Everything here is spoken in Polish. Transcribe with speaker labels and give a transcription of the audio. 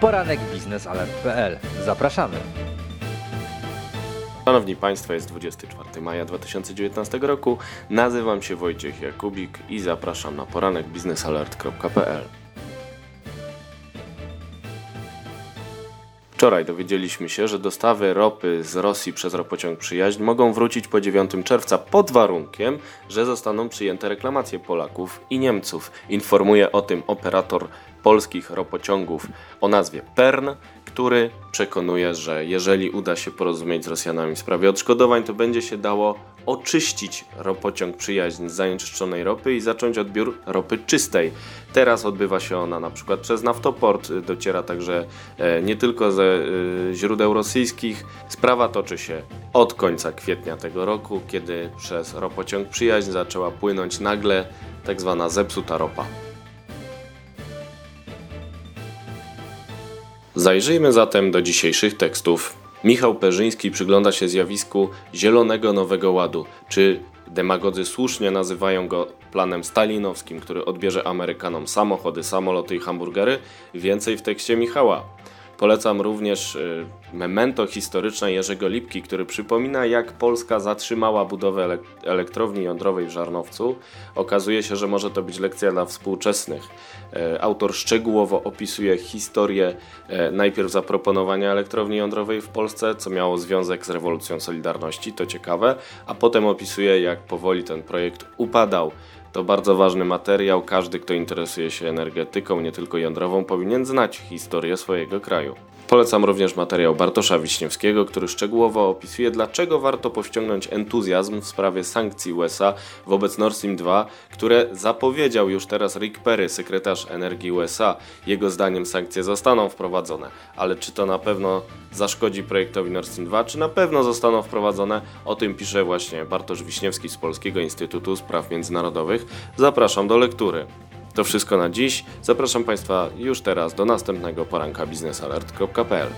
Speaker 1: poranek biznesalert.pl. Zapraszamy.
Speaker 2: Szanowni Państwo, jest 24 maja 2019 roku. Nazywam się Wojciech Jakubik i zapraszam na poranek Wczoraj dowiedzieliśmy się, że dostawy ropy z Rosji przez ropociąg Przyjaźń mogą wrócić po 9 czerwca pod warunkiem, że zostaną przyjęte reklamacje Polaków i Niemców. Informuje o tym operator polskich ropociągów o nazwie PERN, który przekonuje, że jeżeli uda się porozumieć z Rosjanami w sprawie odszkodowań, to będzie się dało oczyścić ropociąg przyjaźń z zanieczyszczonej ropy i zacząć odbiór ropy czystej. Teraz odbywa się ona na przykład przez naftoport, dociera także e, nie tylko ze e, źródeł rosyjskich. Sprawa toczy się od końca kwietnia tego roku, kiedy przez ropociąg przyjaźń zaczęła płynąć nagle tak zwana zepsuta ropa. Zajrzyjmy zatem do dzisiejszych tekstów. Michał Perzyński przygląda się zjawisku Zielonego Nowego Ładu, czy demagodzy słusznie nazywają go planem stalinowskim, który odbierze Amerykanom samochody, samoloty i hamburgery. Więcej w tekście Michała. Polecam również y, memento historyczne Jerzego Lipki, który przypomina, jak Polska zatrzymała budowę elektrowni jądrowej w Żarnowcu. Okazuje się, że może to być lekcja dla współczesnych. E, autor szczegółowo opisuje historię e, najpierw zaproponowania elektrowni jądrowej w Polsce, co miało związek z rewolucją Solidarności, to ciekawe, a potem opisuje, jak powoli ten projekt upadał. To bardzo ważny materiał. Każdy, kto interesuje się energetyką, nie tylko jądrową, powinien znać historię swojego kraju. Polecam również materiał Bartosza Wiśniewskiego, który szczegółowo opisuje, dlaczego warto powściągnąć entuzjazm w sprawie sankcji USA wobec Nord Stream 2, które zapowiedział już teraz Rick Perry, sekretarz energii USA. Jego zdaniem sankcje zostaną wprowadzone, ale czy to na pewno zaszkodzi projektowi Nord Stream 2, czy na pewno zostaną wprowadzone? O tym pisze właśnie Bartosz Wiśniewski z Polskiego Instytutu Spraw Międzynarodowych. Zapraszam do lektury. To wszystko na dziś. Zapraszam Państwa już teraz do następnego poranka biznesalert.pl.